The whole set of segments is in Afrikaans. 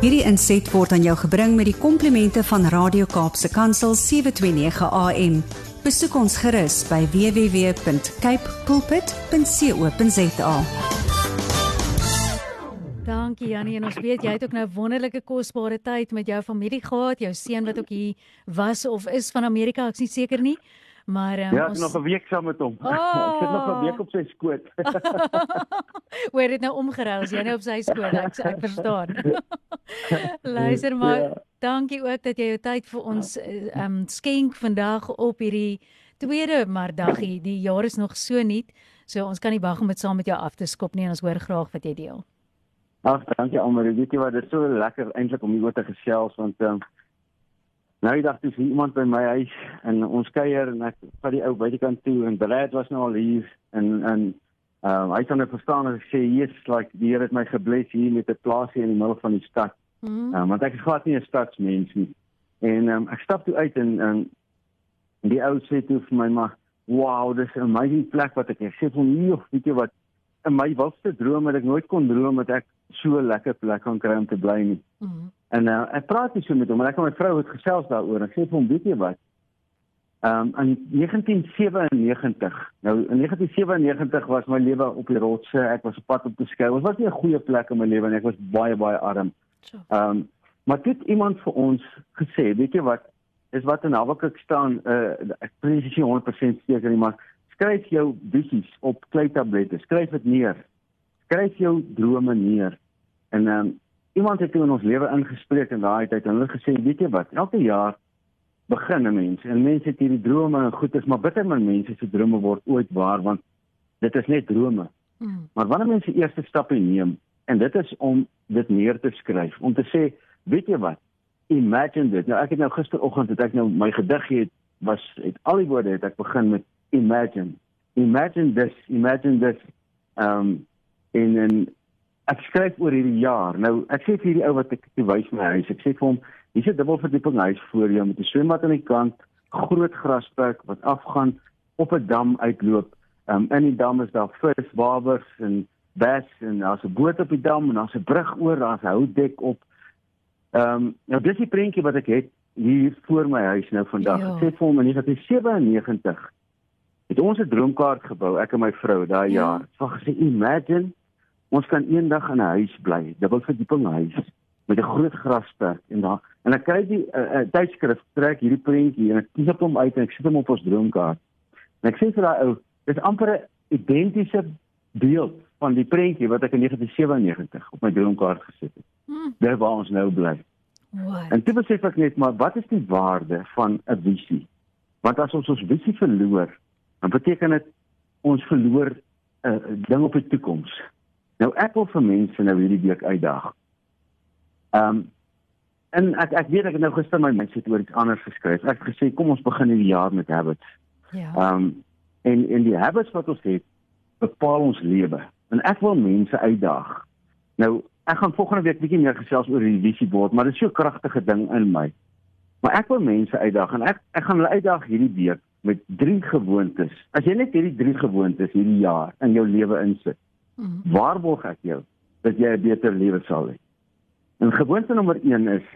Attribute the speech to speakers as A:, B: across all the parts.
A: Hierdie inset word aan jou gebring met die komplimente van Radio Kaapse Kansel 729 AM. Besoek ons gerus by www.cape pulpit.co.za.
B: Dankie Jannie en ons weet jy het ook nou wonderlike kosbare tyd met jou familie gehad, jou seun wat ook hier was of is van Amerika, ek's nie seker nie. Maar um,
C: Ja, ek is nog 'n week saam met hom.
B: Oh.
C: ek sit nog 'n week op sy skoot.
B: Hoe het dit nou omgeruil? As jy nou op sy skool, ek ek verstaan. Luister maar,
C: Ja.
B: dankie ook dat jy jou tyd vir ons eh, um skenk vandag op hierdie tweede maardaggie. Die jaar is nog so nuut, so ons kan nie wag om dit saam met jou af te skop nie en ons hoor graag wat jy deel.
C: Ag, dankie almal. Weet jy wat, dit is so lekker eintlik om hieroor te gesels want ehm um, nou die dag toe is hier iemand by my huis en ons kuier en ek vat die ou buitekant toe en Brad was nou al hier en en ehm um, hy het dan verstaan en sê yes like die Here het my gebless hier met 'n plaasie in die middel van die stad.
B: Mhm.
C: Um, want ek is glad nie 'n stadsmens nie. En um, ek stap toe uit en um, die ou sê toe vir my maar, "Wow, dis 'n amazing plek wat ek het." Ek sê vir hom, "Nee, weet jy wat? In my wildste droom het ek nooit kon droom dat ek so 'n lekker plek kan kry om te bly nie."
B: Mhm.
C: En uh, ek praat nie so met hom en ek en my vrou het gesels daaroor. Ek sê vir hom, "Weet jy wat? Um in 1997. Nou in 1997 was my lewe op die rotse. Ek was op pad om te skei. Dit was nie 'n goeie plek in my lewe nie. Ek was baie baie arm. Ehm um, maar dit iemand vir ons gesê, weet jy wat? Is wat in Habakuk staan, uh ek presies nie 100% seker nie, maar skryf jou visies op kleitablette, skryf dit neer. Skryf jou drome neer. En ehm um, iemand het toe in ons lewe ingespreek in daai tyd en hulle gesê, weet jy wat? Elke jaar begin 'n mens en mense het hierdie drome en goedes, maar bitter min mense se drome word ooit waar want dit is net drome.
B: Mhm.
C: Maar wanneer mense eerste stappe neem en dit is om dit neer te skryf, om te sê, weet jy wat? Imagine dit. Nou ek het nou gisteroggend het ek nou my gedig het was het al die woorde het ek begin met imagine. Imagine this, imagine this. Ehm um, en en ek skryf oor hierdie jaar. Nou ek sê vir hierdie ou wat ek toe wys my huis, ek sê vir hom, hier's 'n dubbelverdieping huis voor jou met 'n swembad aan die kant, groot grasperk wat afgaan op 'n dam uitloop. Um, in die dam is daar vis, wabers en bass en daar's 'n boot op die dam en daar's 'n brug oor, daar's 'n houtdek op. Ehm um, nou dis die prentjie wat ek het hier voor my huis nou vandag.
B: Ja.
C: Ek sê vir hom in 1997 het ons 'n droomkaart gebou, ek en my vrou daai
B: Ja.
C: jaar. Dit was gesê imagine ons kan eendag in 'n huis bly, dubbelverdieping huis met 'n groot grasperk en daar en ek kry die uh, uh, tydskrif trek hierdie prentjie en ek kies op hom uit en ek sit hom op ons droomkaart. En ek sê vir daai ou, dis amper 'n identiese beeld van die prentjie wat ek in 1997 op my droomkaart gesit het.
B: Mhm.
C: Daar waar ons nou bly.
B: Wat?
C: En toe besef ek net maar wat is die waarde van 'n visie? Want as ons ons visie verloor, dan beteken dit ons verloor 'n uh, ding op die toekoms. Nou ek wil vir mense nou hierdie week uitdaag. Ehm um, en ek ek weet ek het nou gister my mindset oor iets anders geskryf. Ek het gesê kom ons begin hierdie jaar met habits.
B: Ja.
C: Ehm um, en en die habits wat ons het bepaal ons lewe. En ek wil mense uitdaag. Nou, ek gaan volgende week bietjie meer gesels oor die visiebord, maar dit is so 'n kragtige ding in my. Maar ek wil mense uitdaag en ek ek gaan hulle uitdaag hierdie week met drie gewoontes. As jy net hierdie drie gewoontes hierdie jaar in jou lewe insit,
B: Mhm.
C: waarborg ek jou dat jy 'n beter lewe sal hê. En gewoonte nommer 1 is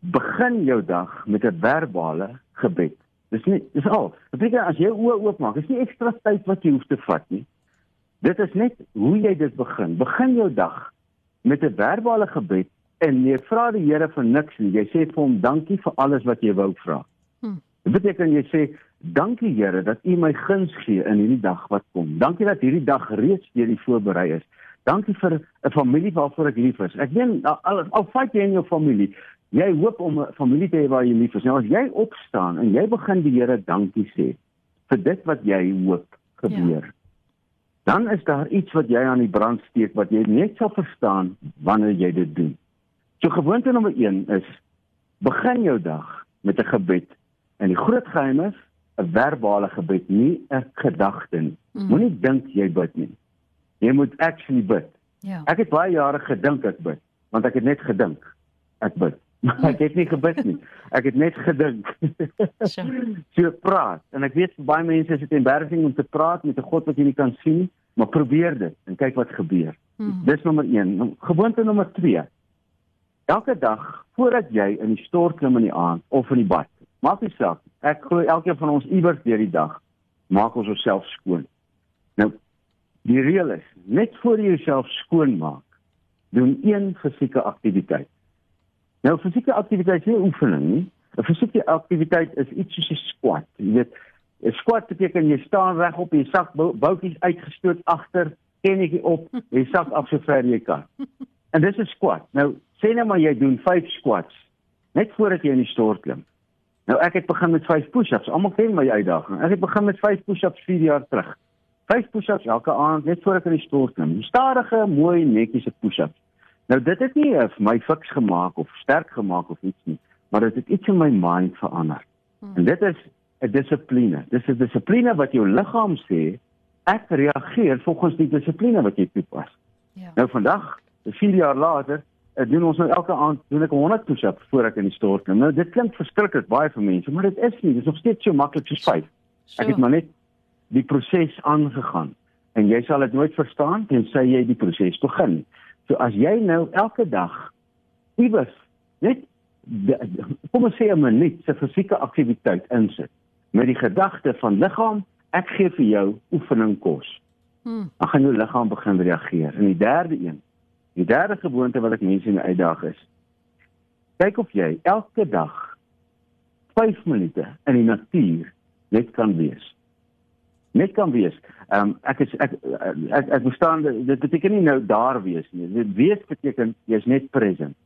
C: begin jou dag met 'n verbale gebed. Dis nie dis al. Beteken as jy oë oopmaak, is nie ekstra tyd wat jy hoef te vat nie. Dit is net hoe jy dit begin. Begin jou dag met 'n verbale gebed en jy vra die Here vir niks nie. Jy sê vir hom dankie vir alles wat jy wou vra. Dit beteken jy sê dankie Here dat U my guns gee in hierdie dag wat kom. Dankie dat hierdie dag reeds deur U voorberei is. Dankie vir 'n familie waarvoor ek lief is. Ek weet al, al fight jy in jou familie, jy hoop om 'n familie te hê waar jy lief is. Nou as jy opstaan en jy begin die Here dankie sê vir dit wat jy hoop gebeur. Ja. Dan is daar iets wat jy aan die brand steek wat jy net sal verstaan wanneer jy dit doen. So gewoonte nommer 1 is begin jou dag met 'n gebed. En die groot geheim is 'n verbale gebed, nie 'n gedagte nie.
B: Mhm.
C: Moenie dink jy bid nie. Jy moet actually bid.
B: Ja.
C: Ek het baie jare gedink ek bid, want ek het net gedink ek bid. Maar ek het nie gebid nie. Ek het net gedink.
B: So.
C: praat. En ek weet vir baie mense is dit embarrassing om te praat met 'n God wat jy nie kan sien nie, maar probeer dit en kyk wat gebeur.
B: Mhm.
C: Dis nommer 1. Gewoonte nommer 2. Elke dag voordat jy in die stort klim in die aand of in die bad, maak nie saak. Ek glo elkeen van ons iewers deur die dag maak ons osself skoon. Nou die reël is, net voor jy jouself skoon maak, doen een fisieke aktiwiteit. Nou fisieke aktiwiteit is nie oefening nie. 'n Fisieke aktiwiteit is iets soos 'n squat. Jy weet, 'n squat beteken jy staan reg op, jy sak boutjies uitgestoot agter, kennetjie op, jy sak af so ver jy kan. En dis 'n squat. Nou sê net maar jy doen 5 squats net voordat jy in die stort klim. Nou ek het begin met 5 push-ups. Almal ken my uitdaging. Ek het begin met 5 push-ups 4 jaar terug. 5 push-ups elke aand net voor ek in die stort klim. Stadige, mooi, netjies push-ups. Nou dit het nie vir my fiks gemaak of sterk gemaak of iets nie, maar dit het iets in my mind verander. Hmm. En dit is 'n dissipline. Dis 'n dissipline wat jou liggaam sê ek reageer volgens die dissipline wat jy toepas. Ja. Nou vandag, 4 jaar later, ek doen ons nou elke aand doen ek 100 push-ups voor ek in die stort klim. Nou dit klink verskriklik baie vir mense, maar dit is nie. Dit is nog steeds so maklik soos 5. Ek het maar net die proses aangegaan en jy sal dit nooit verstaan tensy jy die proses begin. So as jy nou elke dag iewers net kom ons sê 'n minuut se fisieke aktiwiteit insit met die gedagte van liggaam, ek gee vir jou oefening kos. Hmm. Dan gaan jou liggaam begin reageer. En die derde een, die derde gewoonte wat ek mense in uitdaag is. Kyk of jy elke dag 5 minute in die natuur net kan wees net kan wees. Ehm um, ek is ek ek ek verstaan dit beteken nie nou daar wees nie. Dit wees beteken jy's net present.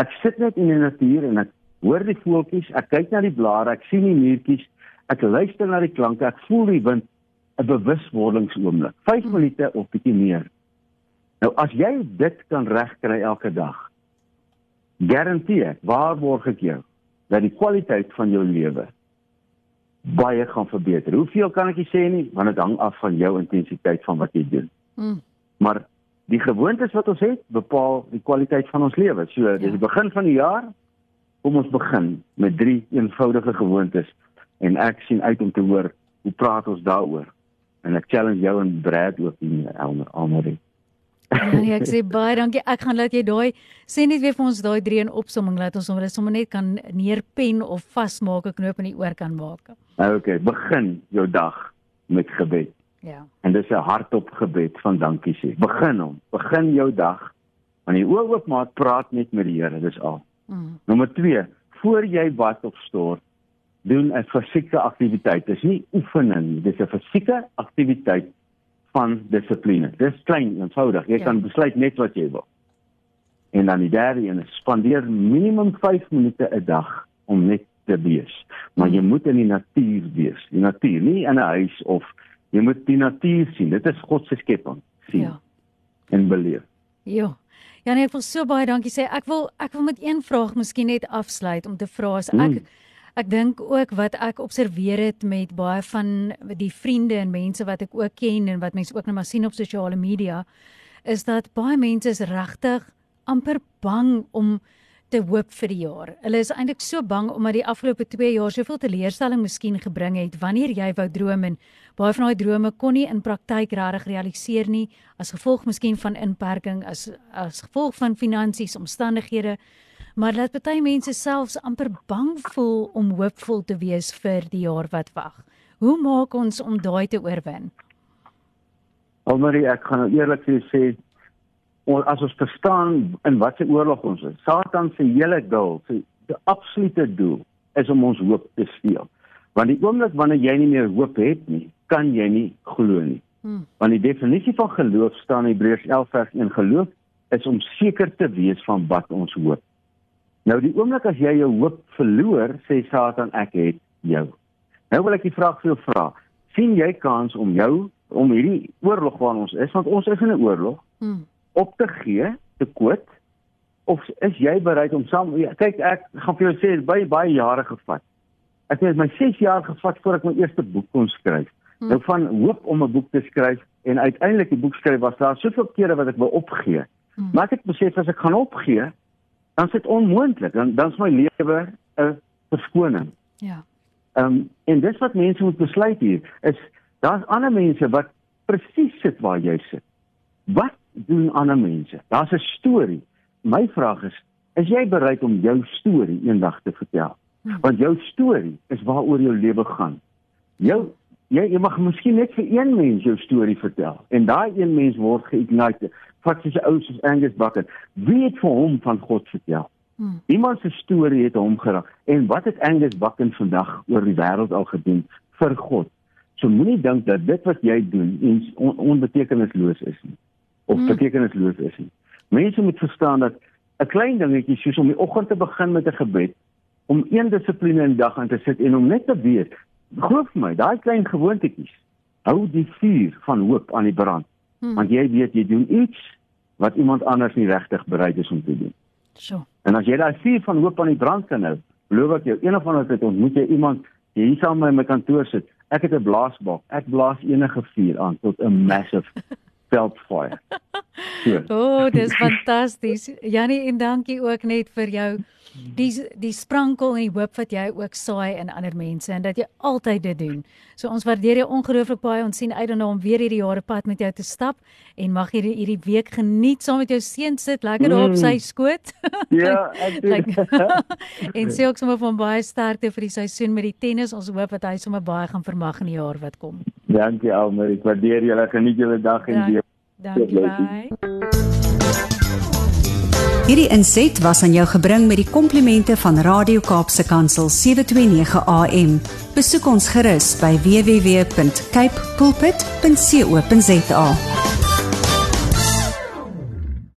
C: Ek sit net in die natuur en ek hoor die voeltjies, ek kyk na die blare, ek sien die muurtjies, ek luister na die klanke, ek voel die wind, 'n bewuswordingsoomblik. 5 minute of bietjie meer. Nou as jy dit kan regkry elke dag, garandeer, waarborg ek jou dat die kwaliteit van jou lewe baie gaan verbeter. Hoeveel kan ek sê nie, want dit hang af van jou intensiteit van wat jy doen. Mm. Maar die gewoontes wat ons het, bepaal die kwaliteit van ons lewe. So, ja. dis die begin van die jaar kom ons begin met drie eenvoudige gewoontes en ek sien uit om te hoor hoe praat ons daaroor. En ek challenge jou en Brad ook hier Elmer
B: Nee, ek sê baie dankie. Ek gaan laat jy daai sê net weer vir ons daai drie in opsomming laat ons sommer sommer net kan neerpen of vasmaak 'n knoop in die oor kan maak.
C: Okay, begin jou dag met gebed. Ja. En dis 'n hardop gebed van dankie sê. Begin hom. Begin jou dag wanneer jy oop maak, praat net met die Here, dis al. Mm. Nommer 2, voor jy bad of stort, doen 'n fisieke aktiwiteit. Dis nie oefening dis 'n fisieke aktiwiteit van dissipline. Dis klein eenvoudig. Jy ja. kan besluit net wat jy wil. En dan die derde een is spandeer minimum 5 minute 'n dag om net te wees. Maar jy moet in die natuur wees. Die natuur, nie in 'n huis of jy moet die natuur sien. Dit is God se skepping. Sien. Ja. En beleef.
B: Ja. Ja nee, ek wil so baie dankie sê. Ek wil ek wil met een vraag miskien net afsluit om te vra as ek hmm. Ek dink ook wat ek observeer het met baie van die vriende en mense wat ek ook ken en wat mense ook net maar sien op sosiale media is dat baie mense is regtig amper bang om te hoop vir die jaar. Hulle is eintlik so bang omdat die afgelope 2 jaar soveel teleurstelling miskien gebring het wanneer jy wou droom en baie van daai drome kon nie in praktyk regtig realiseer nie as gevolg miskien van inperking as as gevolg van finansies omstandighede maar dat baie mense selfs amper bang voel om hoopvol te wees vir die jaar wat wag. Hoe maak ons om daai te oorwin?
C: Almarie, ek gaan eerlik vir jou sê as ons verstaan in watter oorlog ons is. Satan se hele doel, sy die absolute doel is om ons hoop te steel. Want die oomblik wanneer jy nie meer hoop het nie, kan jy nie glo nie. Hmm. Want die definisie van geloof staan in Hebreërs 11 vers 1 geloof is om seker te wees van wat ons hoop. Nou die oomblik as jy jou hoop verloor, sê Satan ek het jou. Nou wil ek die vraag vir jou vra. sien jy kans om jou om hierdie oorlog waarin ons is, want ons is in 'n oorlog, hmm. op te gee, te koop of is jy bereid om saam ja, kyk ek gaan vir jou sê baie baie jare gevat. Ek het my 6 jaar gevat voor ek my eerste boek kon skryf. Hmm. Nou van hoop om 'n boek te skryf en uiteindelik die boek skryf was daar soveel kere wat ek wou opgee. Hmm. Maar ek het besef as ek gaan opgee, dan is dit onmoontlik. Dan dan is my lewe 'n verskoning. Ja. Ehm um, en dis wat mense moet besluit hier is daar's ander mense wat presies sit waar jy sit. Wat doen ander mense? Daar's 'n storie. My vraag is Is jy bereid om jou storie eendag te vertel? Hmm. Want jou storie is waaroor jou lewe gaan. Jou jy, jy mag miskien net vir een mens jou storie vertel en daai een mens word geignite. Vat sy ou soos Angus Bucket. Wie het vir hom van God vertel? Hmm. Iemand se storie het hom geraak. En wat het Angus Bucket vandag oor die wêreld al gedoen vir God? So moenie dink dat dit wat jy doen on, onbetekenisloos is nie of hmm. betekenisloos is nie. Mense moet verstaan dat 'n klein dingetjie soos om die oggend te begin met 'n gebed, om een dissipline in die dag aan te sit en om net te weet, glo vir my, daai klein gewoontetjies hou die vuur van hoop aan die brand. Hmm. Want jy weet jy doen iets wat iemand anders nie regtig bereid is om te doen.
B: So.
C: En as jy daai vuur van hoop aan die brand kan hou, glo ek jou een of ander tyd ontmoet jy iemand jy hier saam met my kantoor sit. Ek het 'n blaasbak. Ek blaas enige vuur aan tot 'n massive veldfire.
B: O, oh, dis fantasties. Janie en dankie ook net vir jou die die sprankel en die hoop wat jy ook saai in ander mense en dat jy altyd dit doen. So ons waardeer jou ongelooflik baie. Ons sien uit daarna om weer hierdie jare pad met jou te stap en mag jy hierdie week geniet saam met jou seun sit lekker mm. op sy skoot.
C: Ja, ek doen.
B: en sê ook sommer van baie sterkte vir die seisoen met die tennis. Ons hoop dat hy sommer baie gaan vermag in die jaar wat kom.
C: Dankie Almer. Ek waardeer julle. Geniet julle dag en
B: weer. Dankie baie.
A: Hierdie inset was aan jou gebring met die komplimente van Radio Kaapse Kansel 729 AM. Besoek ons gerus by www.cape pulpit.co.za.